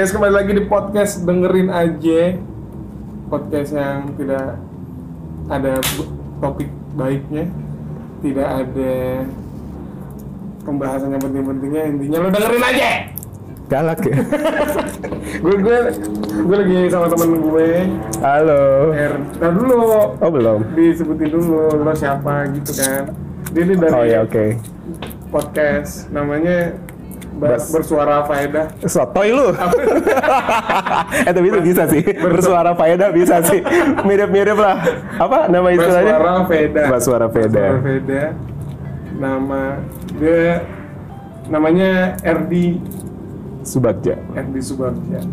Guys, kembali lagi di podcast dengerin aja podcast yang tidak ada topik baiknya, tidak ada pembahasan yang penting-pentingnya. Intinya lo dengerin aja. Galak ya. Gue gue gue lagi sama temen gue. Halo. Er, nah dulu Oh belum. disebutin dulu lo siapa gitu kan. Dia ini dari Oh ya oke. podcast namanya Bas. bersuara faedah. Sotoy lu. eh tapi itu bisa sih. Bersuara faedah bisa sih. Mirip-mirip lah. Apa nama istilahnya? Bersuara Veda. Bersuara Veda. Bersuara Veda. Nama dia namanya RD Subagja. RD Subagja.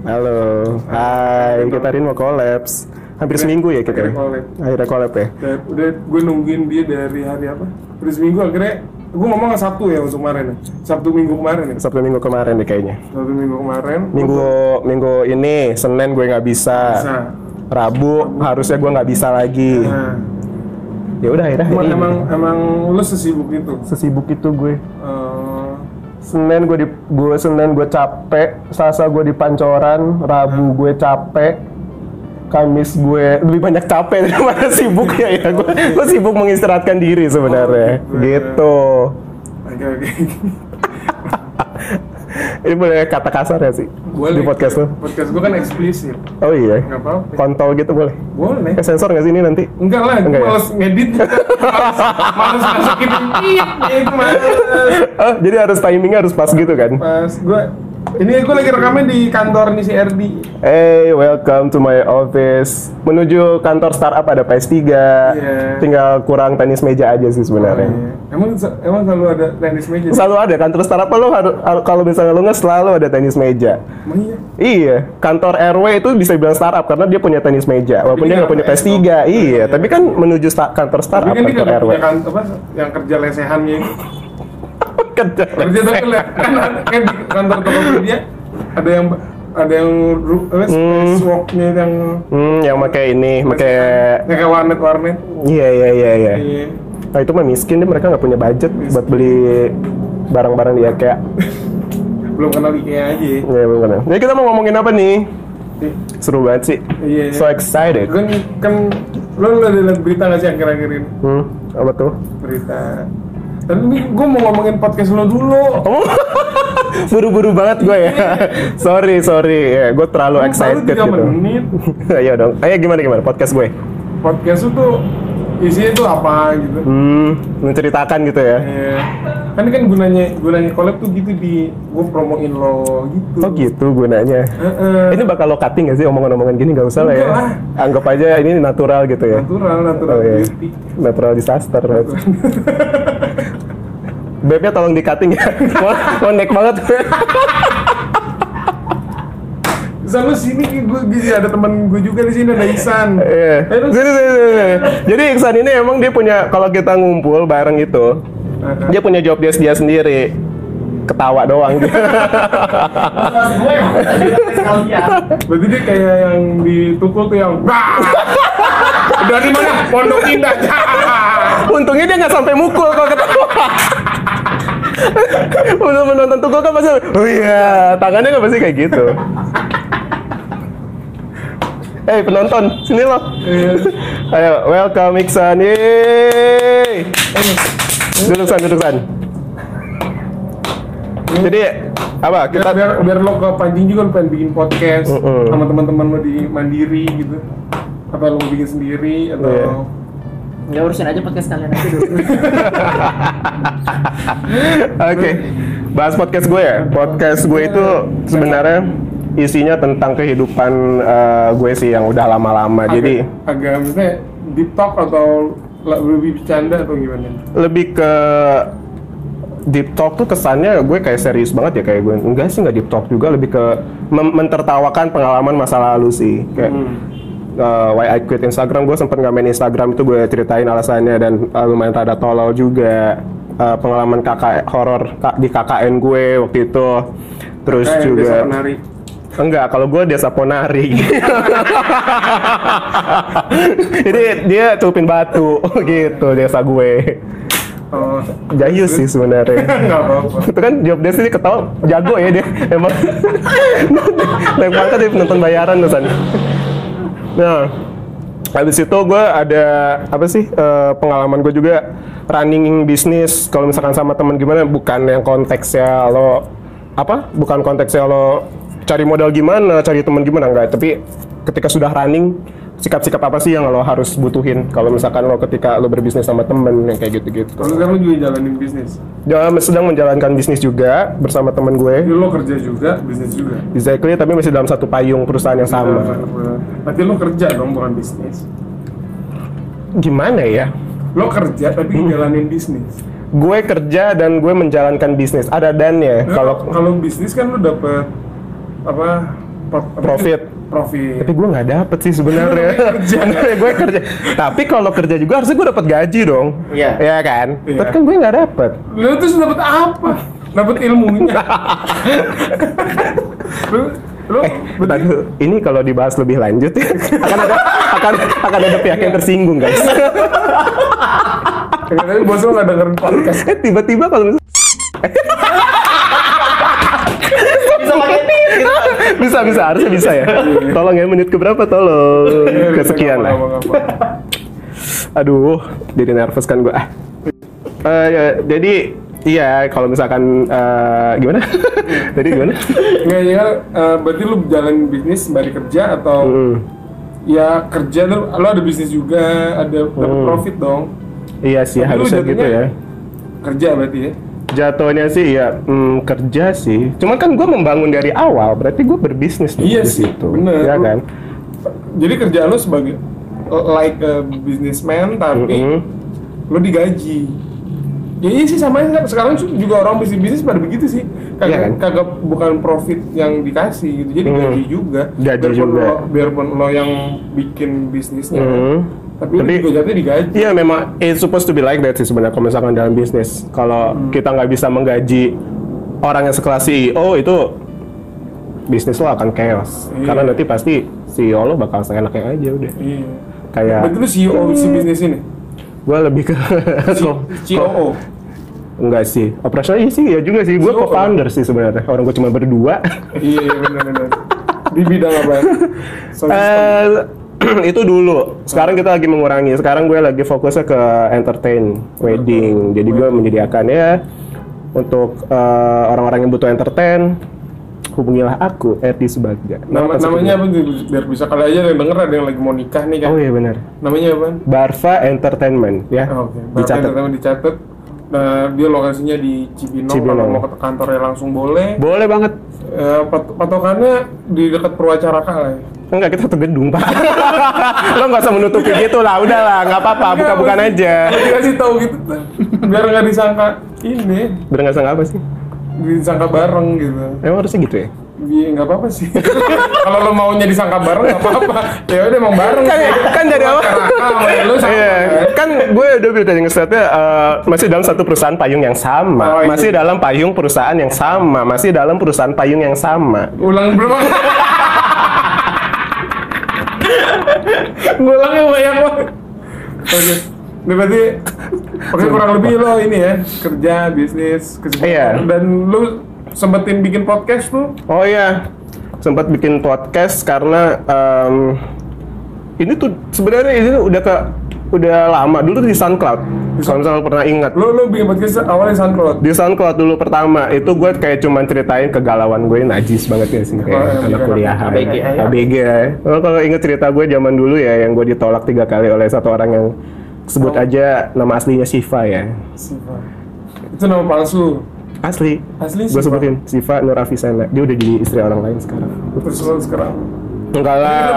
Halo. Hai, kita hari ini mau kolaps. Hampir seminggu ya kita. Akhirnya collab. Akhirnya collab ya. Dan udah gue nungguin dia dari hari apa? Udah seminggu akhirnya gue ngomong Sabtu ya untuk kemarin ya. Sabtu minggu kemarin ya. Sabtu minggu kemarin deh kayaknya. Sabtu minggu kemarin. Minggu minggu ini Senin gue nggak bisa. Bisa. Rabu harusnya gue nggak bisa lagi. Nah, Ya udah akhirnya emang, ini. emang emang lu sesibuk itu. sesibuk itu gue. Eh, Senin gue di gue Senin gue capek, Selasa gue di Pancoran, Rabu gue capek, Kamis gue lebih banyak capek daripada sibuk ya ya. Gue, gue sibuk mengistirahatkan diri sebenarnya. Oh, gitu. Oke oke. Ini boleh kata kasar ya sih Boleh. di podcast lo? Podcast gue kan eksplisit. Oh iya. Nggak apa-apa. Kontol gitu boleh. Boleh. Eh, sensor nggak sih ini nanti? Enggak lah, Enggak ya? males ngedit Males, males masukin beat Itu males Oh, jadi harus timingnya harus pas gitu kan? Pas gue Ini gue lagi rekaman di kantor nih si RD Hey, welcome to my office. Menuju kantor startup ada PS3. Tinggal kurang tenis meja aja sih sebenarnya. Emang emang selalu ada tenis meja? Selalu ada kantor startup lo harus kalau misalnya lo nggak selalu ada tenis meja. Emang iya? Iya, kantor RW itu bisa dibilang startup karena dia punya tenis meja. Walaupun dia dia nggak punya nggak PS3, pakai itu. iya. Tapi kan menuju sta- kantor Tapi startup, kan dia kantor RW. kan, apa, yang kerja lesehannya itu Kerja. Kerja tapi le- kan, kan di kantor Tokopedia ada yang ada yang apa, walk-nya yang Hmm, yang pakai ini, pakai yang kayak warnet-warnet iya iya iya iya. Iya Nah itu mah miskin deh mereka nggak punya budget buat beli barang-barang di IKEA. Belum kenal IKEA aja Iya bukan. Jadi kita mau ngomongin apa nih? Iya. Seru banget sih. Iya. So excited. kan kan lo udah liat berita nggak sih akhir-akhir ini Hmm, apa tuh? berita ini gue mau ngomongin podcast lo dulu Oh, buru-buru banget gue ya. sorry, sorry. Ya, gue terlalu excited gitu. menit Ayo dong. Ayo gimana gimana podcast gue? podcast tuh isinya tuh apa gitu Hmm, menceritakan gitu ya. Iya. kan kan gunanya gunanya collab tuh gitu di gue promoin lo gitu Oh gitu gunanya. Heeh. Ini bakal lo cutting gak sih omongan-omongan gini gak usah lah ya. Lah. Anggap aja ini natural gitu ya. natural natural Oh, iya. beauty Natural disaster. Bebnya tolong di cutting ya. Connect banget. Lu sini gue gitu ada teman gue juga di sini ada Isan Iya. Sini. Jadi Iksan ini emang dia punya kalau kita ngumpul bareng itu, dia punya job desk dia sendiri. Ketawa doang dia. berarti dia kayak yang ditukul tuh yang dari mana Pondok Indah Untungnya dia nggak sampai mukul kalau ketawa. Untuk menonton tukul kan pasti, oh iya, tangannya nggak pasti kayak gitu. Hei penonton, sini loh. Iya. Ayo, welcome Iksan. Yeay. Duduk san, duduk san. Jadi apa? biar, Kita biar, biar lo ke pancing juga lo pengen bikin podcast Mm-mm. sama teman-teman lo di mandiri gitu apa lo mau bikin sendiri atau Iya. Ya urusin aja podcast kalian aja dulu. Oke, bahas podcast gue ya. Podcast gue itu sebenarnya isinya tentang kehidupan eh, gue sih yang udah lama-lama. agak, Jadi agak misalnya deep talk atau lebih bercanda atau gimana? Lebih ke deep talk tuh kesannya gue kayak serius banget ya kayak gue enggak sih nggak deep talk juga lebih ke mentertawakan pengalaman masa lalu sih. Kayak uh, why I quit Instagram gue sempet nggak main Instagram itu gue ceritain alasannya dan uh, lumayan rada tolol juga. Uh, pengalaman kakak horor di KKN gue waktu itu. Terus Kayak juga Enggak, kalau gue desa Ponari. Jadi dia cupin batu gitu desa gue. Oh Jayus sih sebenarnya. Apa-apa. itu kan job desk ini ketawa jago ya dia emang naik pangkat dari penonton bayaran tuh nah habis itu gue ada apa sih eh, pengalaman gue juga running bisnis kalau misalkan sama teman gimana bukan yang konteksnya lo apa bukan konteksnya lo cari modal gimana cari teman gimana enggak tapi ketika sudah running sikap-sikap apa sih yang lo harus butuhin kalau misalkan lo ketika lo berbisnis sama temen yang kayak gitu-gitu Kalau lu juga jalanin bisnis. dia sedang menjalankan bisnis juga bersama temen gue Jadi lo kerja juga, bisnis juga. Exactly, tapi masih dalam satu payung perusahaan yang sama. Berarti lo kerja dong, bukan bisnis. Gimana ya? Lo kerja tapi Hmm. jalanin bisnis. Gue kerja dan gue menjalankan bisnis. Ada dannya. Kalau Kalau kalau bisnis kan lo dapet apa? pro- Profit. Profit. tapi gue nggak dapet sih sebenarnya. Kerja. gue kerja. Tapi kalau kerja juga harusnya gue dapat gaji dong. Iya. Iya kan? Iya. Tapi kan gue nggak dapet. Lo terus dapet apa? Dapet ilmunya. lo lo Eh, bentar dulu. ini kalau dibahas lebih lanjut ya, akan ada akan akan ada pihak yang tersinggung guys. Tapi bos lo nggak dengerin podcast. Eh tiba-tiba kalau misalnya Bisa pakai gitu. bisa bisa harusnya bisa ya. Tolong ya menit keberapa tolong kesekian lah. Aduh, jadi nervous kan gue. Ah. Eh, ya, jadi iya kalau misalkan eh, gimana? Tadi gimana? Nggak ya, eh, berarti lu jalan bisnis sembari kerja atau Hmm. ya kerja lu, lu ada bisnis juga, ada dapat profit dong. Iya sih harusnya gitu ya. Kerja berarti ya. Jatuhnya sih ya hmm, kerja sih. Cuman kan gue membangun dari awal, berarti gue berbisnis dong Iya di sih, situ. bener. Iya Lu- kan? Jadi kerjaan lu sebagai like a businessman tapi Mm-mm. lu digaji. Ya iya sih sama aja sekarang juga orang bisnis bisnis pada begitu sih. Kagak Iya kan? kagak bukan profit yang dikasih gitu. Jadi Hmm. gaji juga. Gaji biarpun juga. Lo, biarpun lo yang bikin bisnisnya. Hmm. Tapi, Tapi- digaji. Iya memang it's supposed to be like that sih sebenarnya kalau misalkan dalam bisnis. Kalau Hmm. kita nggak bisa menggaji orang yang sekelas CEO itu bisnis lo akan chaos. Iya. Karena nanti pasti CEO lo bakal seenaknya aja udah. Iya. Kayak Berarti lu CEO si bisnis ini? gue lebih ke COO. enggak sih operasional iya sih ya juga sih gue CEO. co-founder sih sebenarnya orang gue cuma berdua iya iya benar-benar. Di bidang apa? Sound system. Itu dulu sekarang kita lagi mengurangi sekarang gue lagi fokusnya ke entertain wedding jadi gue menyediakan ya untuk eh, orang-orang yang butuh entertain hubungilah aku Erdi Subaga Nama, Nama namanya apa? Biar bisa kali aja yang denger ada yang lagi mau nikah nih kan. oh iya benar Namanya apa? Barva Entertainment ya Oh, Oke. dicatat Dicatat. dicatat. Nah, dia lokasinya di Cibinong. Cibinong. Kalau mau ke kantornya langsung boleh. boleh banget Eh, pat- patokannya di dekat Purwacaraka lah. Ya. Enggak, kita satu gedung, Pak. Lo nggak usah menutupi gitu lah, udah lah, nggak apa-apa, buka-bukan aja. Kalau dikasih tahu gitu, biar nggak disangka ini, Bener nggak sangka apa sih? disangka bareng gitu. Emang harusnya gitu ya? Iya nggak apa-apa sih. Kalau lo maunya disangka bareng nggak apa-apa. Ya udah emang bareng. Kan, sih. kan dari awal. Sama lo sama. Iya, kan? gue udah bilang tadi ngesetnya eh, masih dalam satu perusahaan payung yang sama, Oh, iya. masih dalam payung perusahaan yang sama, masih dalam perusahaan payung yang sama. Ulang belum. Ngulangnya banyak banget. Oke. Ini berarti kurang lebih lo ini ya kerja bisnis kesibukan Iya. dan lu sempetin bikin podcast tuh Oh iya, sempat bikin podcast karena em, ini tuh sebenarnya ini udah ke udah lama dulu tuh di SoundCloud. Kalau misalnya lo pernah ingat. lu lu bikin podcast awalnya SoundCloud Di SoundCloud dulu pertama itu gue kayak cuman ceritain kegalauan gue najis banget ya sih kayak Oh, iya, anak iya. kuliah ABG, ya. ABG ya. Lo kalau inget cerita gue zaman dulu ya yang gue ditolak tiga kali oleh satu orang yang sebut Oh. aja nama aslinya Siva ya. Siva. itu nama palsu Asli. asli Gue sebutin Siva Nur Afisana. Dia udah jadi istri orang lain sekarang. terus sekarang Enggak lah.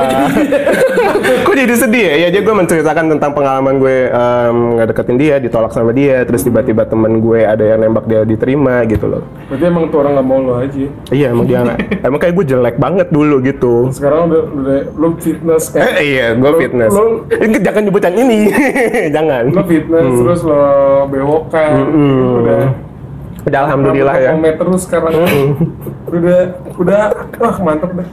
Kok jadi sedih ya? Ya dia gue menceritakan tentang pengalaman gue em, ngedeketin dia, ditolak sama dia, terus tiba-tiba temen gue ada yang nembak dia diterima gitu loh. berarti emang tuh orang nggak mau lo aja Iya emang dia nggak- emang kayak gue jelek banget dulu gitu. sekarang udah udah lu fitness kan Eh, iya, gue Lo- fitness. lo- Eh, Jangan nyebut yang ini, jangan. lo fitness terus lo bewokan Hmm. udah Udah alhamdulillah ya. Rambut terus sekarang udah udah wah mantep deh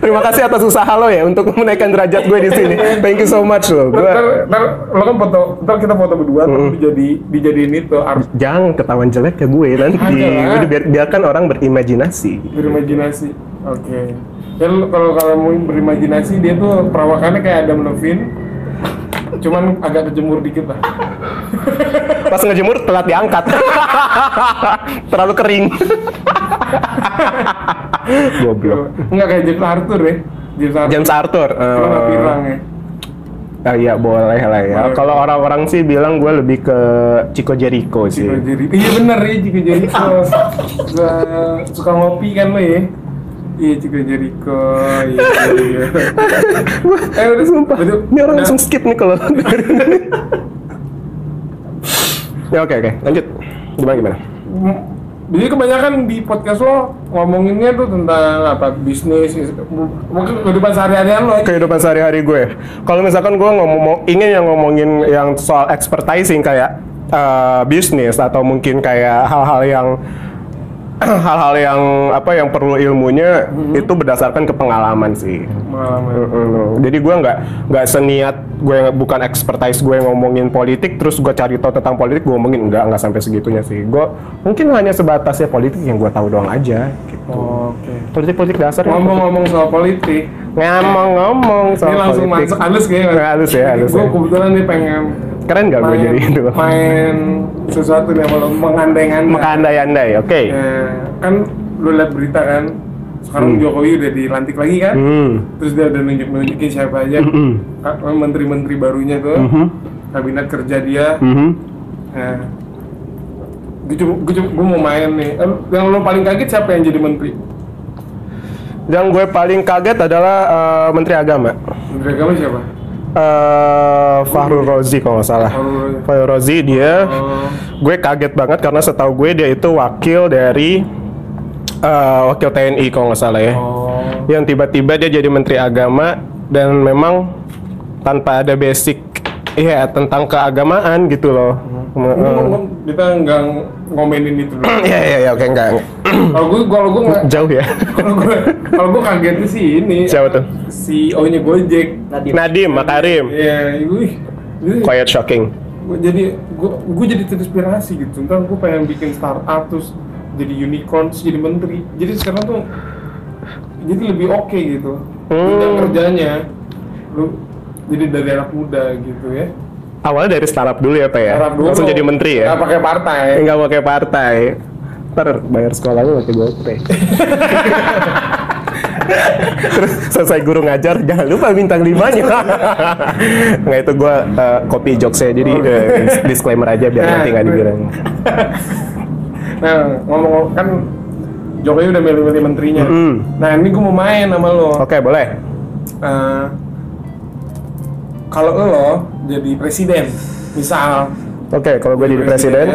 Terima kasih atas usaha lo ya untuk menaikkan derajat gue di sini. Thank you so much lo. Gue ntar, ntar lo kan foto ntar kita foto berdua tapi dijadi dijadiin itu art jangan ketahuan jelek ke gue nanti. Udah biar, biarkan orang berimajinasi. berimajinasi oke ya lo- kalau kalau mau berimajinasi dia tuh perawakannya kayak Adam Levine cuman agak kejemur dikit lah Pas ngejemur telat diangkat. Terlalu kering. Goblok. nggak kayak James Arthur ya James Arthur James Arthur. eh, pirang ya Ah iya boleh lah ya. Kalau orang-orang sih bilang gue lebih ke Chico Jericho sih. Jika jadi iya bener ya Jika Jericho suka suka ngopi kan lo ya iya Jika Jericho iya iya eh udah Sumpah. Betul. Ini orang Nah, langsung skip nih kalau ya oke oke lanjut. Gimana gimana? Jadi kebanyakan di podcast lo ngomonginnya tuh tentang apa bisnis, mungkin kehidupan sehari-harian lo. ya. Kehidupan sehari-hari gue. Kalau misalkan gue ngomong ingin yang ngomongin yang soal expertising kayak eh, bisnis atau mungkin kayak hal-hal yang hal-hal yang apa yang perlu ilmunya itu berdasarkan ke pengalaman sih. Pengalaman. Jadi gue nggak nggak seniat gue bukan expertise gue ngomongin politik terus gue cari tahu tentang politik gue ngomongin nggak nggak sampai segitunya sih. Gue mungkin hanya sebatas ya politik yang gue tahu doang aja. Gitu. Oke. Politik politik dasar. ya. Ngomong-ngomong soal politik, ngomong-ngomong soal ini langsung politik. masuk halus kayaknya. Halus ya, halus Gue ya. kebetulan nih pengen Keren nggak gue jadi itu? main sesuatu nih kalau mengandai-andai. Mengandai-andai, oke. Ya, kan lu lihat berita kan, sekarang Jokowi udah dilantik lagi kan, Hmm. terus dia udah nunjuk-nunjukin siapa aja, Mhm. ka- menteri-menteri barunya tuh, Mhm. kabinet kerja dia, Mhm. Nah, gue cuma, gue cuma, gue mau main nih. Eh, Yang lo paling kaget siapa yang jadi menteri? Yang gue paling kaget adalah eh, Menteri Agama. Menteri agama siapa? Eh Fahrul Rozi kalau nggak salah. Fahrul Rozi. Dia, Oh, gue kaget banget karena setahu gue dia itu wakil dari eh, wakil TNI kalau nggak salah ya. oh. Yang tiba-tiba dia jadi Menteri Agama dan memang tanpa ada basic Iya tentang keagamaan gitu loh. Ngomong, kita nggak ngomenin itu. dulu. Iya iya iya oke enggak. Kalau gue, kalau gue nggak, Jauh ya. kalau gue, kalau gue kagetnya sih ini. Siapa tuh? CEO-nya Gojek. Nadiem. Nadim Makarim. Iya, gue, Quiet shocking. gue jadi, gue, gue jadi terinspirasi gitu. Ntar gue pengen bikin startup terus jadi unicorn, terus jadi menteri. Jadi sekarang tuh jadi lebih oke gitu. Hmm. Bidang kerjanya, lu jadi dari anak muda gitu ya. Awalnya dari startup dulu ya Pak ya? Startup dulu. Langsung jadi menteri ya? Nggak pakai partai. Enggak pakai partai. Ntar bayar sekolah lu pakai GoPay. Terus selesai guru ngajar, jangan lupa bintang limanya. Nggak itu gue copy jokesnya, jadi eh, disclaimer aja biar Nah, nanti nggak dibilang. Nah, ngomong kan Jokowi udah milih-milih menterinya. Mm. Nah, ini gue mau main sama lo. Oke boleh. Eh, kalau lo jadi presiden, misal Oke kalau gue jadi presiden,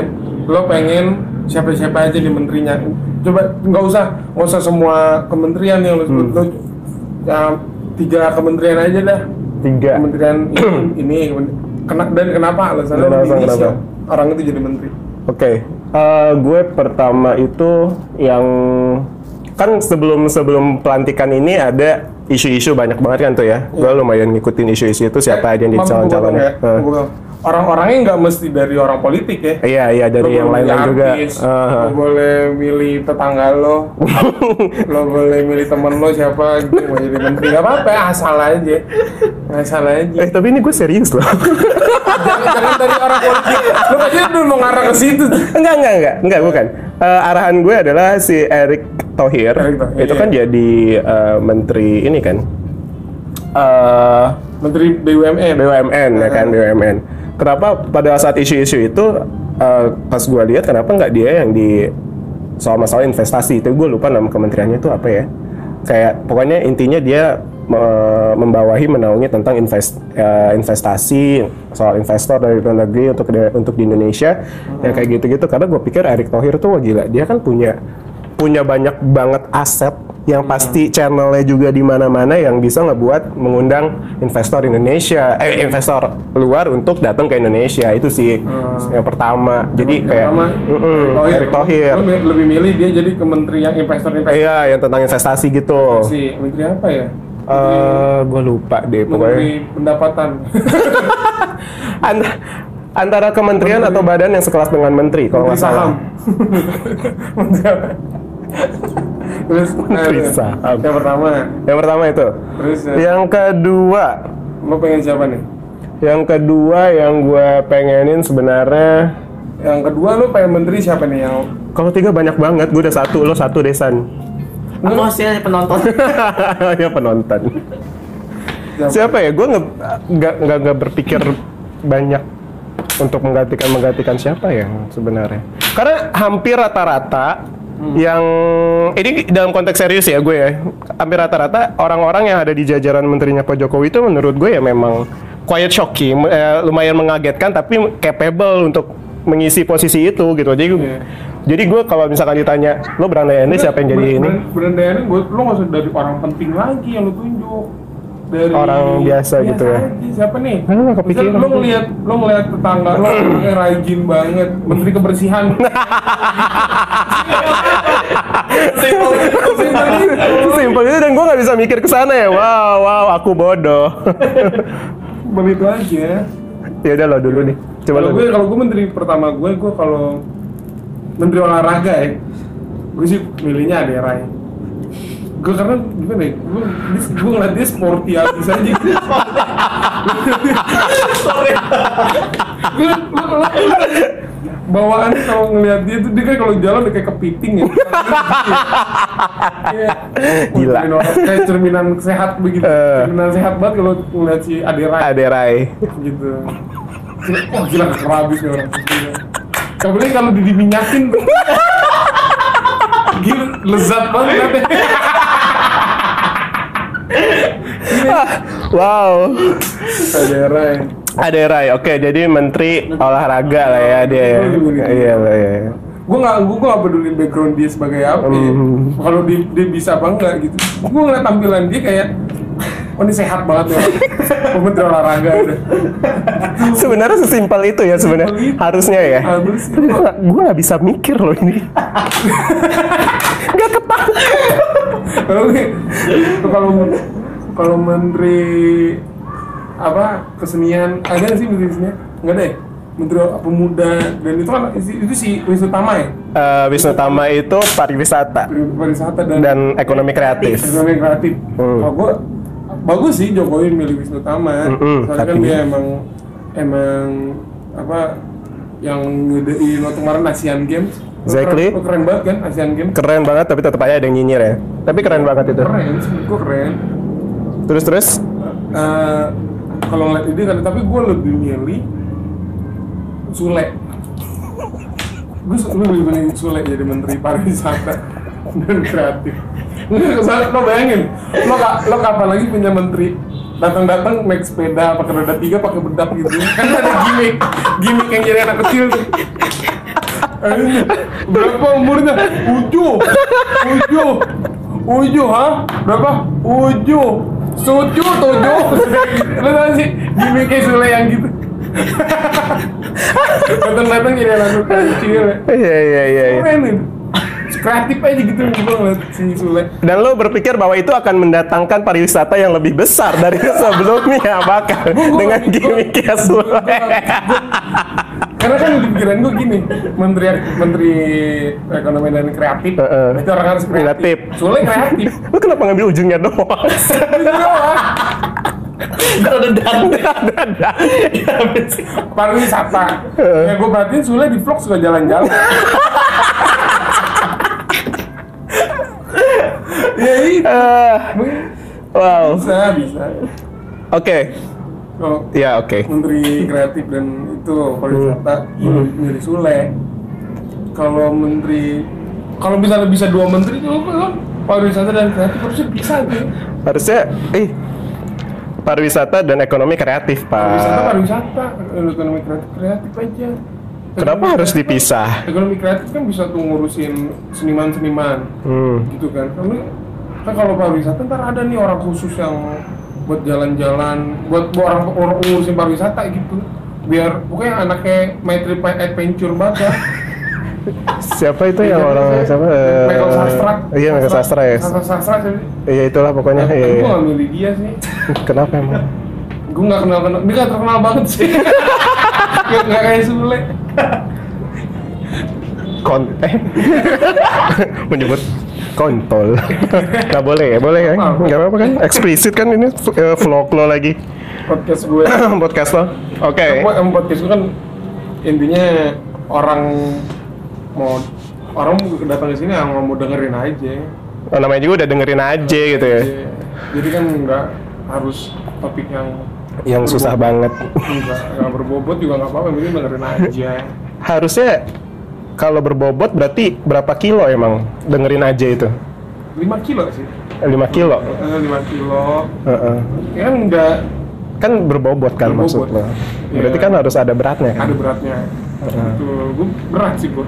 lo pengen siapa-siapa aja di menterinya. Coba nggak usah, nggak usah semua kementerian yang lo sebut. Hmm. Lo ya, tiga kementerian aja dah. tiga. Kementerian ini, ini kena, dan kenapa alasannya lo kenapa? siapa? orang itu jadi menteri? Oke, eh, gue pertama itu yang kan sebelum sebelum pelantikan ini ada isu-isu banyak banget kan tuh ya. Gue lumayan ngikutin isu-isu itu siapa aja yang di Mampu calon-calonnya. Gua- Orang-orangnya nggak mesti dari orang politik ya. Iya iya dari Lo yang lain-lain juga. artis, Ah, Lo boleh milih tetangga lo. lo boleh milih temen lo siapa gitu mau jadi menteri nggak apa-apa asal aja asal aja Eh tapi ini gue serius loh. jangan, jangan dari orang politik lo aja dulu mau ngarah ke situ enggak enggak enggak enggak bukan. Eh, arahan gue adalah si Erick Thohir. Erick Thohir, itu iya. kan jadi eh, menteri ini kan. eh menteri BUMN BUMN ya kan BUMN. Kenapa pada saat isu-isu itu eh, pas gue lihat kenapa nggak dia yang di soal masalah investasi itu gue lupa nama kementeriannya itu apa ya kayak pokoknya intinya dia membawahi menaungi tentang invest eh, investasi soal investor dari luar negeri untuk di- untuk di Indonesia ya kayak gitu-gitu. Karena gue pikir Erick Thohir tuh wah gila dia kan punya punya banyak banget aset yang pasti channelnya juga di mana-mana yang bisa ngebuat mengundang investor Indonesia, eh investor luar untuk datang ke Indonesia. Itu sih yang pertama. Jadi Yang kayak pertama, mm-mm, Erick Thohir. Lebih milih dia jadi ke menteri yang investor. Investasi Iya, yang tentang investasi gitu. menteri apa ya Eh, gue lupa deh pokoknya. menteri pendapatan Ant- antara kementerian atau badan yang sekelas dengan menteri kalau nggak salah. Terus Menteri nah, saham. yang pertama Yang pertama itu. terus ya, Yang kedua, lo pengen siapa nih yang kedua yang gue pengenin sebenarnya yang kedua lo pengen menteri siapa nih yang kalau tiga banyak banget, gue udah satu, lo satu Desan. Aku hasilnya penonton. ya penonton. siapa? Ya? Gue nggak nggak nggak berpikir banyak untuk menggantikan menggantikan siapa ya sebenarnya. Karena hampir rata-rata yang ini dalam konteks serius ya gue ya. Hampir rata-rata orang-orang yang ada di jajaran menterinya Pak Jokowi itu menurut gue ya memang quiet shocking, eh, lumayan mengagetkan tapi capable untuk mengisi posisi itu gitu. Jadi Iya. Jadi gue kalau misalkan ditanya lo berandai-andai siapa yang jadi ini? Berandai gue lo nggak usah dari orang penting lagi yang lo tunjuk dari Orang biasa gitu ya. aja. siapa nih Ah, nggak kepikiran. Lo ngeliat lo ngeliat tetangga lo orangnya rajin banget menteri kebersihan Simpel. Simpel itu dan gue nggak bisa mikir ke sana ya. Wow, wow, aku bodoh. begitu aja ya udah lo dulu nih. Coba kalau lo. gue kalau gue menteri pertama gue gue kalau menteri olahraga ya gue sih milihnya ada Rai gue karena gimana ya gue gue ngeliat dia sporty abis aja gitu gue bawaannya kalau ngeliat dia tuh dia kan kalau jalan udah kayak kepiting ya Iya. Gila. Kayak cerminan sehat begitu Eh. cerminan sehat banget kalau ngeliat si Ade Rai Ada Rai. gitu wah gila kerabis ya orang. Apalagi kalau di diminyakin gila lezat banget nanti Wow. ada Rai Ada Rai. Oke, jadi menteri olahraga lah ya dia. ya. Iya lah ya. gue gak gue gak peduli background dia sebagai apa ya. Hmm. kalau dia, dia bisa apa enggak gitu gue ngeliat tampilan dia kayak oh ini sehat banget ya menteri olahraga udah Sebenarnya sesimpel itu ya sebenarnya. Harusnya ya. Tapi gue gak, gue gak bisa mikir loh ini. gak ketangkep. kalau kalau kalau menteri apa kesenian ada sih menteri kesenian nggak deh menteri pemuda dan itu kan itu, si Wisnu Tama ya Eh, Wisnu Tama itu pariwisata pariwisata dan, dan ekonomi kreatif. ekonomi kreatif Hmm. kalau gua bagus sih Jokowi milih Wisnu Tama. Mm-mm, soalnya kan dia emang emang apa yang ngedein waktu kemarin Asian Games. Exactly. keren, keren banget kan Asian Games? Keren banget tapi tetap aja ada yang nyinyir ya. Tapi keren banget itu. keren gua keren. Terus terus? Eh, kalau ngeliat ini kan tapi gue lebih milih Sule. Gue lebih milih Sule jadi menteri pariwisata dan kreatif Soalnya lo bayangin lo, lo kapan lagi punya menteri datang-datang naik sepeda pakai roda tiga pakai bedak gitu kan ada gimmick gimmick yang jadi anak kecil tuh Eh, berapa umurnya? Uju, uju, uju, ha? Berapa? Uju, suju, tujuh. Lu tau sih gimmick kayak Sule yang gitu. Datang-datang jadi anak kecil. Iya iya iya. iya. Keren itu. Kreatif aja gitu gue si Sule. Dan lo berpikir bahwa itu akan mendatangkan pariwisata yang lebih besar dari sebelumnya bahkan dengan gimmicknya Sule. Karena kan pikiran gue gini, menteri menteri ekonomi dan kreatif, itu orang harus kreatif. Kreatif. Sule kreatif. Lo kenapa ngambil ujungnya doang? Itu doang. Kalau udah Ada. pariwisata. ya gue perhatiin Sule di vlog suka jalan-jalan. ya itu. Eh, wow. Bisa, bisa. Oke. Kalau Ya oke. menteri kreatif dan itu pariwisata Hmm. milih Sule. Kalau menteri kalau misalnya bisa dua menteri itu kan pariwisata dan kreatif harusnya bisa tuh. Harusnya eh pariwisata dan ekonomi kreatif, Pariwisata Pak. pariwisata, ekonomi kreatif kreatif aja. Kenapa Ekonomi harus dipisah? Ekonomi kreatif kan bisa tuh ngurusin seniman-seniman Hmm. gitu kan. Kami kan kalau pariwisata ntar ada nih orang khusus yang buat jalan-jalan buat buat orang orang ngurusin pariwisata gitu biar pokoknya anaknya My Trip My Adventure banget ya. Siapa itu yang orang siapa? Michael Sastra Iya, Michael Sastra ya. Sastra Sastra sih Iya itulah pokoknya. Iya, gue iya. gak milih dia sih Kenapa emang? gue gak kenal kenal dia gak terkenal banget sih gak, gak kayak Sule Kon eh menyebut kontol. Nggak boleh ya? Boleh ya nggak apa-apa kan? Eksplisit kan ini eh, vlog lo lagi? Podcast gue. Podcast lo? Oke. Apa yang podcast gue kan intinya orang mau orang datang ke sini yang mau dengerin aja. Oh, namanya juga udah dengerin aja gitu ya? Iya. jadi kan nggak harus topik yang yang susah banget. Nggak berbobot juga nggak apa-apa penting dengerin aja. Harusnya kalau berbobot berarti berapa kilo emang? Dengerin aja itu. 5 kilo sih. 5 kilo? Eh, 5 kilo. Heeh. ya kan nggak kan berbobot kan Berbobot. maksud lo berarti Iya. kan harus ada beratnya kan? Ada beratnya. Itu gue berat sih gue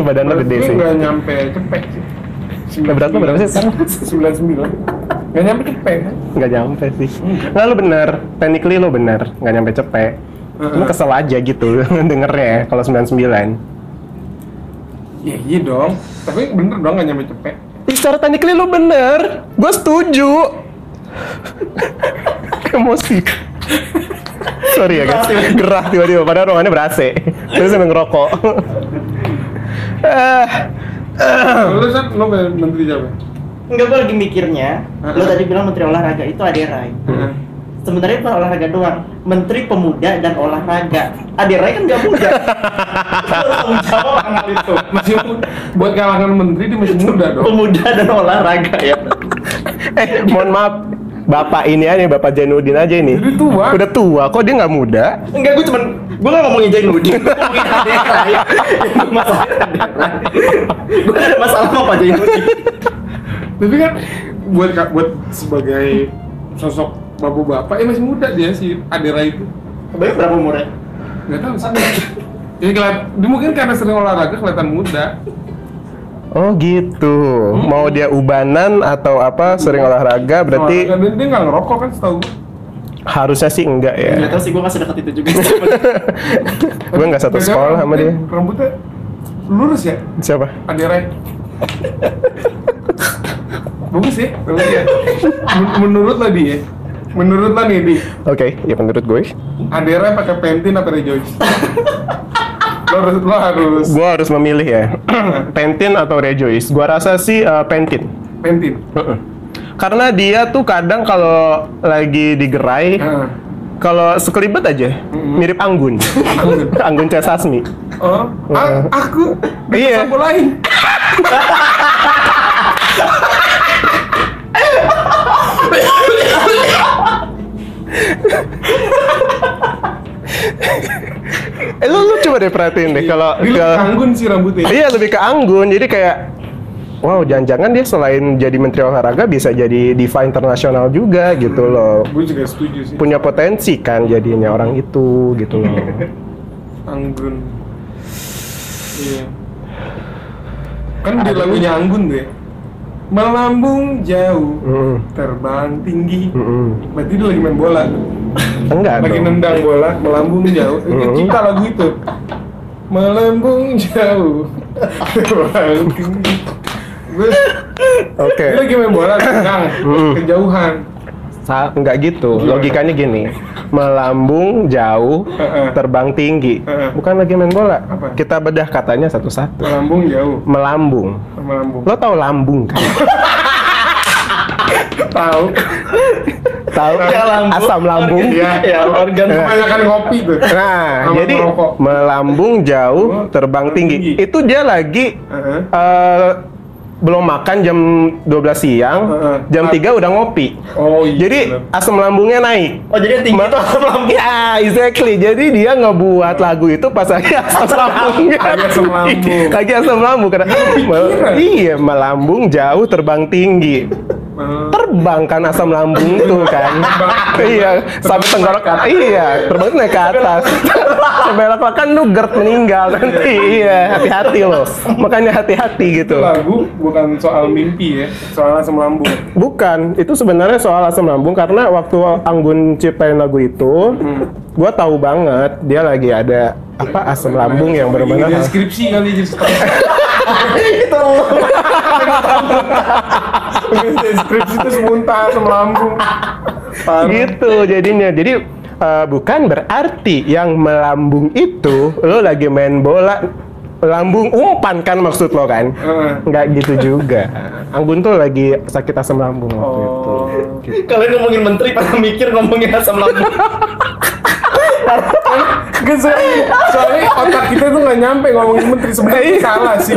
badan lo gede sih. nggak nyampe cepet sih. Nah, berat lo berapa sih sekarang? 99 nggak nyampe cepet kan? Nggak nyampe sih. Nggak lo bener technically lo bener nggak nyampe cepet. Cuma kesel aja gitu dengernya ya kalau 99 ya iya dong. Tapi bener dong nggak nyampe cepet. Secara technically lo bener. Gue setuju. Emosi. Sorry ya guys. Gerah. Tiba-tiba. Padahal ruangannya ber AC terus sambil ngerokok. Eh, lu kan lo menteri siapa? Enggak, gue lagi mikirnya. Lo tadi bilang Menteri Olahraga itu Ade Rai. Sebenarnya bukan olahraga doang, Menteri Pemuda dan Olahraga. Ade Rai kan nggak muda. Jawab anak itu. masih muda buat kalangan menteri dia masih muda dong Pemuda dan olahraga ya. eh mohon maaf Bapak ini aja, Bapak Jainuddin aja ini. Jadi tua. Udah tua, kok dia nggak muda? Enggak, gue cuman gue nggak ngomongin Jainuddin, gue ngomongin Rai. Gue ada masalah sama Pak Jainuddin. tapi kan buat buat sebagai sosok bapak bapak ya masih muda dia si Adera itu Sebenarnya berapa umurnya? nggak tahu sih ya keliat- dia mungkin karena sering olahraga kelihatan muda Oh gitu. Mau dia ubanan atau apa sering olahraga berarti Olahraga, dia, dia nggak ngerokok kan setahu gue harusnya sih enggak Nggak ya. tahu sih, gue masih dekat itu juga. Gue nggak satu sekolah sama rambutnya- dia. rambutnya lurus ya Siapa? Adera bagus ya bagus ya Men- menurut lo dia menurut lo nih di Oke, ya menurut gue, Adera pakai Pantene atau Rejoice lo harus lo harus gue harus memilih ya. Pantene atau Rejoice. Gua rasa sih eh, Pantene. Pantene. Karena dia tuh kadang kalau lagi digerai, Heeh. kalau sekelibet aja mirip anggun. anggun C. Sasmi. Oh, a- aku Iya. iya. lain. Eh lu, lu coba deh perhatiin deh kalau Dia lebih kalau- anggun sih rambutnya. Iya lebih ke anggun, jadi kayak Wow, jangan-jangan dia selain jadi menteri olahraga bisa jadi diva internasional juga gitu loh. Gue juga setuju sih. Punya potensi kan jadinya orang itu gitu loh. Anggun. Iya. Kan di lagunya Anggun deh. Melambung jauh, Mm-mm. terbang tinggi. Mm-mm. Berarti dia lagi main bola. Enggak lagi dong. nendang bola, melambung jauh. Itu Mm-mm. cipta lagu itu. Melambung jauh, terbang tinggi. Oke. dia lagi main bola, tendang, Mm-mm. kejauhan. Sa- enggak gitu. Logikanya gini. Melambung jauh, terbang tinggi. Bukan lagi main bola. Apa? Kita bedah katanya satu-satu. Melambung jauh, Melambung. melambung. Lo tau lambung kan? Tahu? Tahu Ya, lambung. asam lambung? Iya, Ya, organ kebanyakan kopi tuh. Nah, Sama jadi merokok. melambung jauh, Oh, terbang tinggi. tinggi. Itu dia lagi belum makan jam 12 siang, Heeh. jam 3 udah ngopi. Oh iya. Jadi asam lambungnya naik. Oh jadi tinggi Ma- itu asam lambung. Ya, exactly. Jadi dia ngebuat lagu itu pas lagi asam lambungnya. Lagi asam lambung. Lagi asam lambung karena iya, melambung jauh, terbang tinggi. Hmm. terbang kan asam lambung tuh kan. Iya sampai tenggorokan iya terbang naik ke atas. Sampai kan lu gerd meninggal nanti. Iya hati-hati loh. Makanya hati-hati Itu gitu lagu bukan soal mimpi ya, soal asam lambung. bukan itu sebenarnya soal asam lambung karena waktu Anggun ciptain lagu itu gua tahu banget dia lagi ada apa asam lambung yang benar-benar deskripsi kali jadi setengah. itu lo. deskripsi itu semuntah asam lambung. Gitu jadinya jadi eh, bukan berarti yang melambung itu lo lagi main bola lambung umpan kan maksud lo kan nggak gitu juga Anggun tuh lagi sakit asam lambung waktu itu Oh. Kalian ngomongin menteri pada mikir ngomongin asam lambung. Gak soalnya, soalnya otak kita tuh gak nyampe ngomongin menteri sebenarnya salah sih.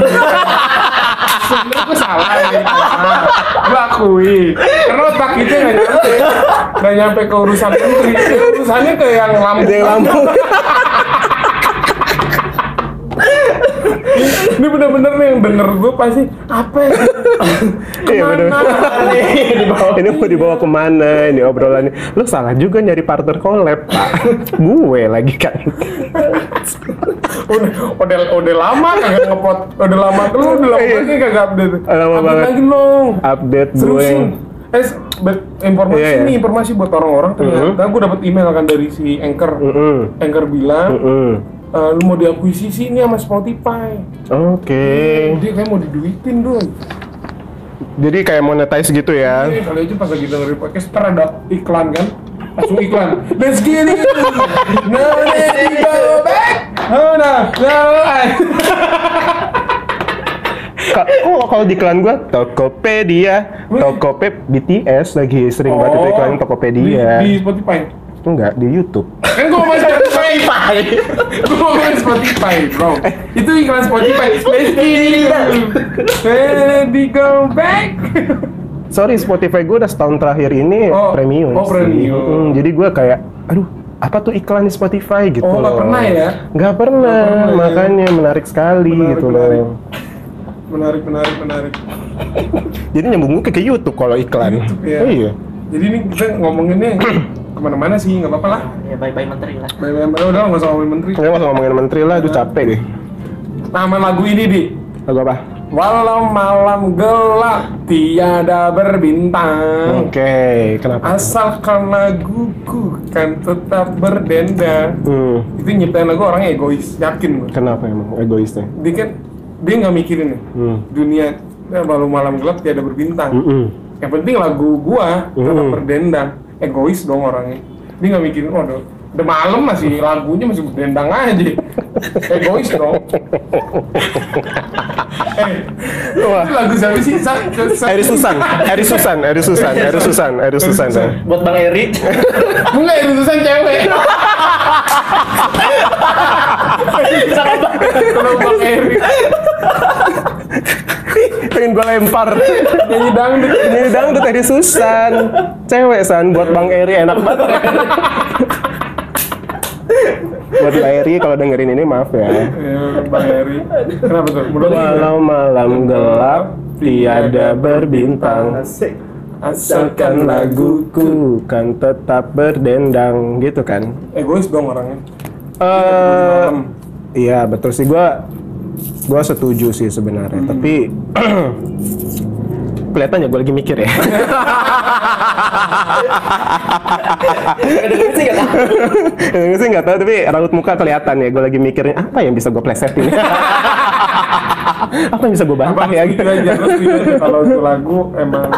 Sebenarnya itu salah ya. Gue akui. Karena otak kita gak nyampe, gak nyampe ke urusan menteri. Urusannya ke yang lambung. Yang lambung Ini bener-bener nih yang denger gue pasti apa ya? Iya, bener. Bawah. ini mau dibawa ke mana ini obrolannya lo salah juga nyari partner collab pak gue lagi kan udah, udah, udah lama kagak ngepot Udah lama Lu udah lama Iya. banget kagak update Lama Update banget. lagi dong update gue Eh, informasi Iya, iya. nih, informasi buat orang-orang ternyata gue dapet email kan dari si Anchor Mm-mm. Anchor bilang Mm-mm. "Eh, lu mau diakuisisi nih sama Spotify. Oke. Dia kayak mau diduitin dong jadi kayak monetize gitu ya? Jadi kali aja pas lagi dengerin podcast ntar ada iklan kan? Langsung iklan. Let's get it. No let it. Go back oh no no I- Ka- oh kalau di iklan gua? Tokopedia. Tokopep BTS lagi sering banget itu iklan Tokopedia. Di, di Spotify? Enggak di YouTube. Kan gue ngomongin Spotify gue ngomongin Spotify bro itu iklan Spotify let's get it let it go back sorry Spotify gua udah setahun terakhir ini Oh, premium oh, sih. premium. Mm, jadi gua kayak aduh apa tuh iklan di Spotify gitu Oh, loh. pernah ya? nggak pernah, Nggak pernah ya? makanya menarik sekali Menarik, gitu menarik. loh menarik menarik menarik jadi nyambung gue ke YouTube kalau iklan YouTube, ya. oh, iya jadi ini kita ngomonginnya ke mana-mana sih nggak apa-apa lah Ya bye-bye menteri lah. Baik-baik, udah nggak usah ngomongin menteri Nggak usah ngomongin menteri lah, aduh capek deh nama lagu ini di Lagu apa? Walau malam gelap tiada berbintang Oke, kenapa? Asalkan laguku kan tetap berdenda Hmm, Itu nyiptain lagu orangnya egois, yakin gue kenapa emang egoisnya? Dia kan, dia nggak mikirin ya Hmm. Dunia, ya, walau malam gelap tiada berbintang Mm-mm. Yang penting lagu gua tetap Hmm. berdendang Egois dong orangnya Dia nggak mikirin, waduh Udah malam masih lagunya masih berdendang aja Egois dong Eh, Wah. itu lagu siapa sih? Sa- sa- Eri Susan, Eri Susan, Eri Susan, Eri Susan, Eri Susan. ya. Buat Bang Eri. Enggak, itu Susan cewek Kalau Bang Eri Pengen gue lempar. Nyanyi dangdut Ini dangdut Eri Susan. Cewek san buat Bang Eri enak banget. buat Bang Eri kalau dengerin ini maaf ya. Ya, Bang Eri Kenapa tuh? Walau malam gelap tiada berbintang Asik. Asalkan laguku kan tetap berdendang gitu kan Egois dong orangnya Eh, Iya betul sih gua gua setuju sih sebenarnya tapi kelihatannya gue lagi mikir ya. Kedengeran sih nggak tahu. Tapi raut muka kelihatan ya. Gue lagi mikirin apa yang bisa gue plesetin apa yang bisa gue bantah ya gitu. kalau itu lagu emang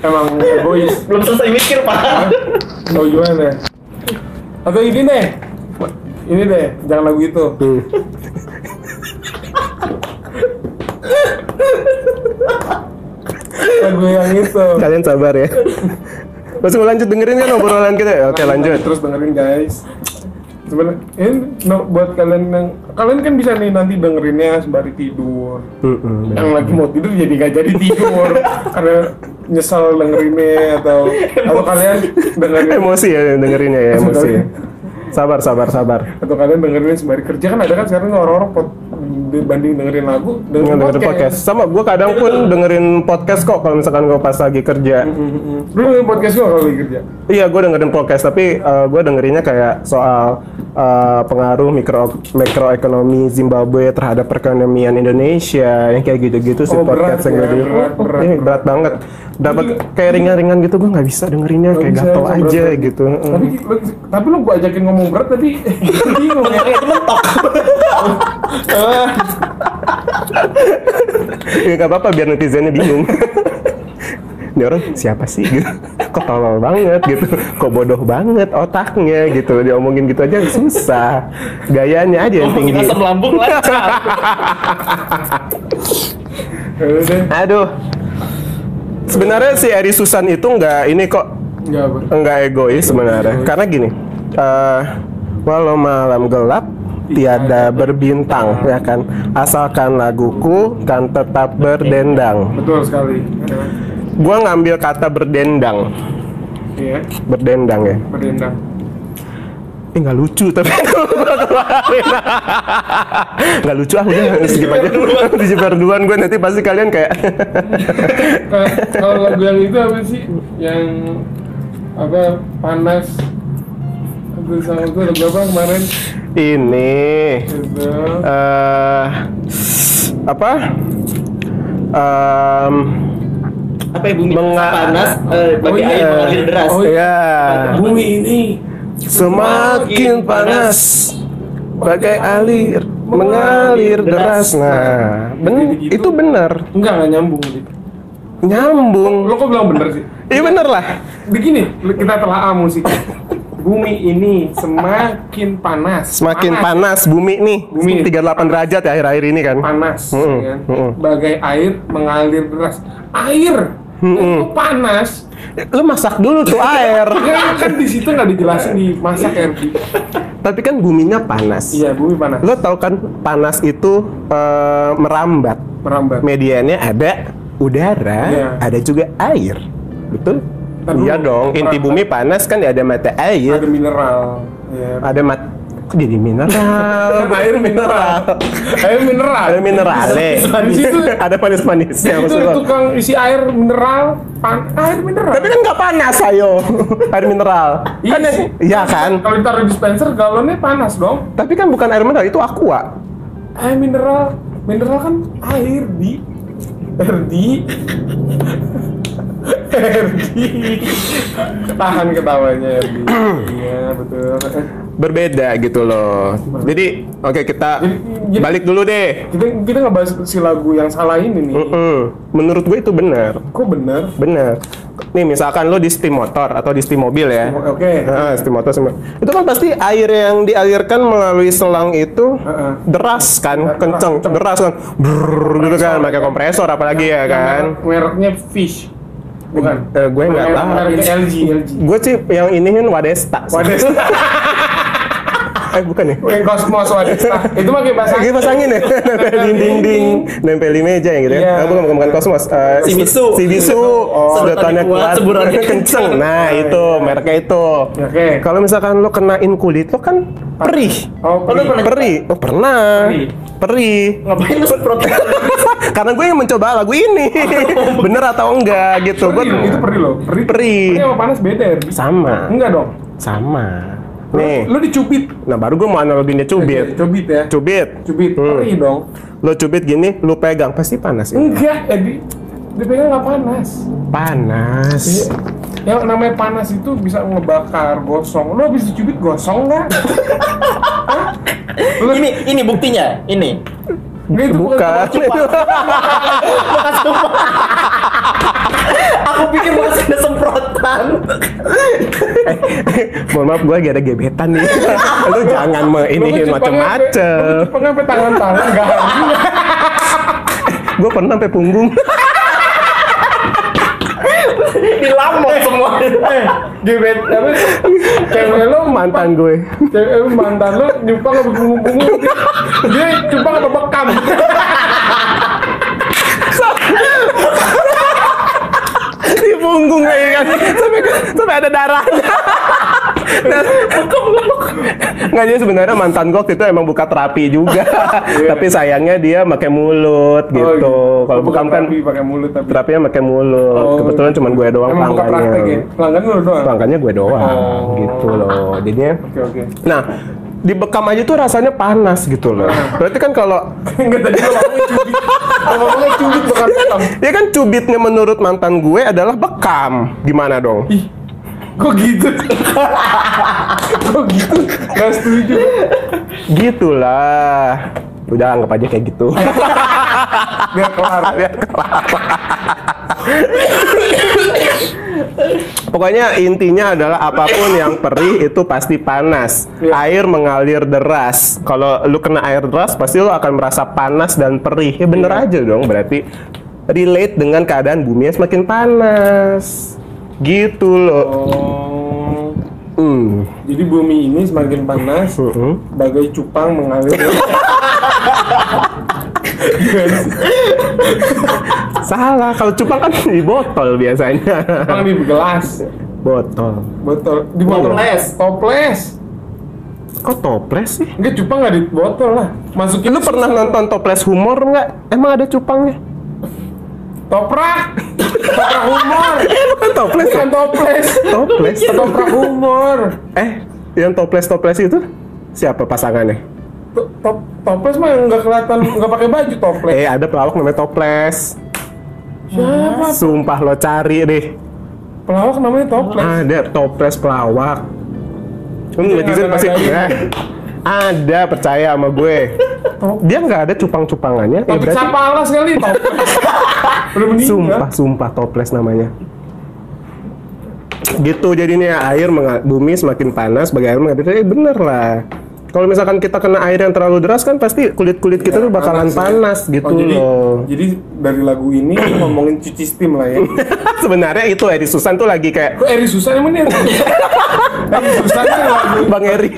emang egois. Belum selesai mikir, Pak. Atau gimana? Atau ini deh. Ini deh, jangan lagu itu Lagu yang itu. Kalian sabar ya. Masih mau lanjut dengerin kan obrolan kita? Oke lanjut. Terus dengerin guys. Sebenarnya ini no, buat kalian yang kalian kan bisa nih nanti dengerinnya sembari tidur. Mm-mm. Yang lagi mau tidur jadi gak jadi tidur. Karena nyesel dengerinnya atau atau kalian dengerin Emosi ya dengerinnya ya emosi Sabar sabar sabar. Atau kalian dengerin sembari kerja. Kan ada kan sekarang orang-orang pod- dibanding dengerin lagu Dengan dengerin podcast. Sama gue kadang pun dengerin podcast kok kalau misalkan gue pas lagi kerja. Lu dengerin podcast gua kalau lagi kerja? Iya, gue dengerin podcast, tapi gue dengerinnya kayak soal uh, pengaruh mikro makroekonomi Zimbabwe terhadap perekonomian Indonesia, yang kayak gitu-gitu sih Oh, berat podcast yang ya, gue dengerin. berat, Oh, berat. iya, berat banget. Dapat kayak ringan-ringan gitu, gue nggak bisa dengerinnya, kayak bisa, gatel aja berat. gitu. Tapi lu, tapi lu gua ajakin ngomong berat tadi bingung ya. Itu mentok. ya nggak apa-apa biar netizennya bingung. Ini orang siapa sih gitu? Kok tolol banget gitu? Kok bodoh banget otaknya gitu? Diomongin gitu aja susah. Gayanya aja yang tinggi. Asam lambung lancar. Aduh. Sebenarnya si Eri Susan itu nggak ini kok nggak egois sebenarnya. Karena gini, eh, walau malam gelap tiada berbintang ya kan? Asalkan laguku kan tetap berdendang. Betul sekali. gua ngambil kata berdendang. Iya, berdendang ya? Berdendang. Eh nggak lucu tapi nggak lucu ah udah skip aja di duluan gue nanti pasti kalian kayak Ka- Kalau lagu yang itu apa sih? Yang apa panas Aduh sama gue lagu apa kemarin? ini eh apa Em, Apa ya bumi Menga- panas eh, bagi Oh, iya. air mengalir deras. Oh, iya. ya bumi ini semakin panas bagai alir mengalir deras nah ben itu benar enggak nggak nyambung gitu. nyambung Lo kok bilang bener sih? iya bener lah Begini, kita telah musik. Bumi ini semakin panas. semakin panas, bumi nih Bumi. 38 derajat ya akhir-akhir ini kan panas Mm-mm, ya mm-mm. bagai air mengalir deras air itu panas. Lu masak dulu tuh air. Ya, kan di situ nggak dijelasin di masak air di tapi kan buminya panas. Iya bumi panas. Lo tau kan panas itu eh, merambat. Merambat. Medianya ada udara, Iya. ada juga air. Betul? Iya dong, inti bumi panas kan ada mata air, ada mineral ya. ada mat kok jadi mineral, air mineral. Air mineral. Ada minerale, Di situ- ada manis-manisnya itu tukang isi air mineral pan air mineral. Tapi kan nggak panas ayo, air mineral. Iya Kan sih. iya kan? kalau ditaruh di dispenser galonnya panas dong. Tapi kan bukan air mineral, itu aqua. air mineral. Mineral kan air di air di. Air di. Tahan ketawanya air di iya betul Berbeda gitu loh. Jadi, oke kita Jadi- jadi- balik dulu deh. kita kita nggak bahas si lagu yang salah ini nih Mm-mm. Menurut gue itu benar. kok bener Bener. Nih misalkan lo di steam motor atau di steam mobil ya. oke Nah, steam motor steam motor. Itu kan pasti air yang dialirkan melalui selang itu Heeh. deras kan, Deras, kenceng, kenceng. deras kan. Brrrr, gitu kan, pakai kompresor apalagi ya kan. Yang merek- mereknya fish bukan Eh, gue nggak tahu. LG LG Gue sih yang iniin Wadesta. Wadesta Eh bukan ya? yang Cosmos Wadesta itu pakai bahasa Lagi pasangin ya, nempel di dinding, nempel di meja yang gitu ya. Iya. Ah, bukan, bukan, bukan Cosmos. Eh, Shimizu. Shimizu. Sedotannya Sedotannya kuat, kuat, semburannya kenceng. Nah itu, mereknya itu. Oke. Kalau misalkan lo kenain kulit lo kan perih. oh Oh, perih. pernah- Perih. Oh pernah. Perih. Perih. Ngapain lu semprot? Karena gue yang mencoba lagu ini. Bener atau enggak gitu. Gue Perih, itu perih loh perih Perih. perih sama panas beda ya sama. enggak dong Sama. Nih. lu dicubit Nah baru gue mau analoginnya cubit. cubit ya Cubit. cubit Hmm. perih dong Lo cubit gini, lo pegang pasti panas ya. enggak Edi dipegang nggak panas Panas. Iya. yang namanya panas itu bisa ngebakar gosong lu habis dicubit gosong nggak Hah? Lu- ini ini buktinya. Ini. Nggak, itu bukan Bukan. Tumpah. Aku pikir bekas ada semprotan. Mohon maaf gue lagi ada gebetan nih. Lu jangan meinihin macem-macem. Lu sampai tangan-tangan nggak harus Gue pernah sampai punggung. Dilamok semua. eh gebet apa cewek lu Mantan gue. cewek lu mantan lu nyumpang apa punggung-punggung dia, dia nyumpang apa bekam Di punggung kayak kan. Sampai, sampai ada darahnya. Nggak jadi sebenarnya mantan gue waktu itu emang buka terapi juga. tapi sayangnya dia pakai mulut Oh, gitu. Kalau bukan bukan kan terapi pakai mulut tapi terapinya pakai mulut. Oh, Kebetulan cuma gue doang Emang praktek ya? pelanggannya. Pelanggan lu doang? Pelanggannya gue doang Oh. gitu loh. Jadinya Oke oke Nah, di bekam aja tuh rasanya panas gitu loh. Berarti kan kalau Enggak tadi ngomongnya cubit ngomongnya cubit bukan bekam ya kan cubitnya menurut mantan gue adalah bekam. Gimana dong? Ih Kok gitu? Kok gitu? Gak setuju Gitulah. Udah anggap aja kayak gitu. Biar kelar Biar kelar. Pokoknya intinya adalah apa pun yang perih itu pasti panas. Iya. Air mengalir deras. Kalau lu kena air deras pasti lu akan merasa panas dan perih. Ya bener Iya. aja dong. Berarti relate dengan keadaan bumi yang semakin panas. Gitu loh. Oh Hmm. Jadi bumi ini semakin panas Mm-mm. Bagai cupang mengalir Salah. Kalau cupang kan di botol biasanya. Cupang di gelas botol. Botol Di botol Toples. Toples Kok toples sih? Enggak cupang nggak di botol lah Masukin Lu pernah nonton toples humor nggak? Emang ada cupangnya? Toprak Toprak humor Bukan toples ya? Bukan toples Toples. Toprak humor Eh, yang toples-toples itu siapa pasangannya? To- top- Toples mah nggak kelihatan nggak pakai baju toples Eh, ada pelawak namanya toples. Siapa? Sumpah lo cari deh. Pelawak namanya toples Ada toples pelawak. Iya, netizen pasti. Eh, ada percaya sama gue. Dia nggak ada cupang-cupangannya. Ya Tapi berarti siapa alas kali toples sumpah, sumpah toples namanya. Gitu jadinya air bumi semakin panas bagi air mengalir. Eh, bener lah. Kalau misalkan kita kena air yang terlalu deras kan pasti kulit-kulit kita tuh bakalan ya. panas gitu Oh, jadi, loh. Jadi dari lagu ini ngomongin cuci steam lah ya. Sebenarnya itu Edi Susan tuh lagi kayak Kok Eri Susan emang dia? Eri Susan kan lagu Bang Eri.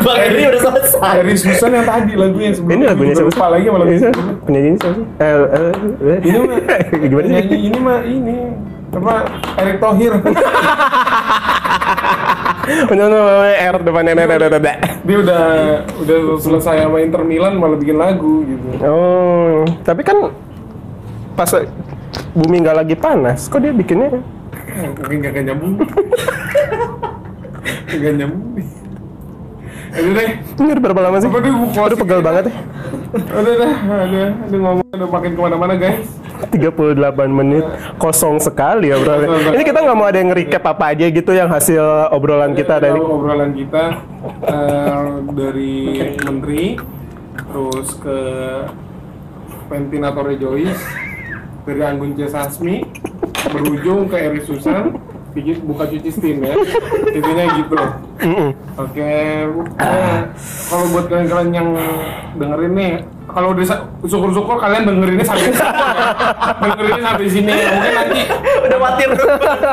Bang Eri udah selesai. Eri Susan yang tadi lagunya sebelum ini lagunya siapa? Lupa lagi sebelumnya. Penyanyi ini siapa sih? Eh, eh, eh. Ini mah gimana sih? Nyanyi ini mah ini apa Erick Thohir. R ada. dia udah udah selesai sama Inter Milan malah bikin lagu gitu. Oh, tapi kan pas bumi nggak lagi panas, kok dia bikinnya? Mungkin gak nyambung. Gak nyambung. Udah deh. Ini udah berapa lama sih? Udah pegel ya? banget ya. Udah dah, udah, udah ngomong udah makin ke mana-mana guys. 38 menit kosong sekali ya bro. Ini kita nggak mau ada yang recap apa aja gitu yang hasil obrolan kita Tahu dari obrolan kita eh, dari menteri, terus ke ventilator Joyce, dari Anggun C. Sasmi, berujung ke Eri Susan, bikin buka cuci steam ya. Intinya gitu. Oke, eh, kalau buat kalian-kalian yang dengerin nih, kalau udah syukur-syukur kalian dengerinnya sampai sini, ya. dengerinnya sampai sini. Mungkin nanti Udah khawatir.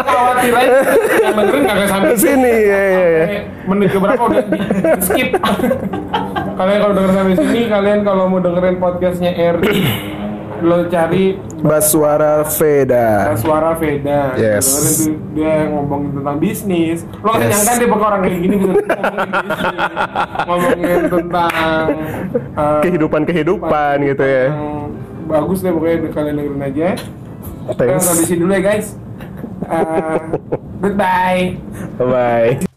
khawatir aja yang dengerin kagak sampai sini ya ya ya. Menit keberapa udah di skip kalian kalau denger sampai sini kalian kalau mau dengerin podcastnya Eri lo cari Baswara Veda. suara Veda Yes. tuh dia ngomongin tentang bisnis lo kan Yes. nyangka dia bakal orang kayak gini bisa ngomongin tentang eh, Kehidupan-kehidupan gitu ya. bagus deh pokoknya kalian dengerin aja Kita Thanks. sampai sini dulu ya guys Eh, goodbye Bye.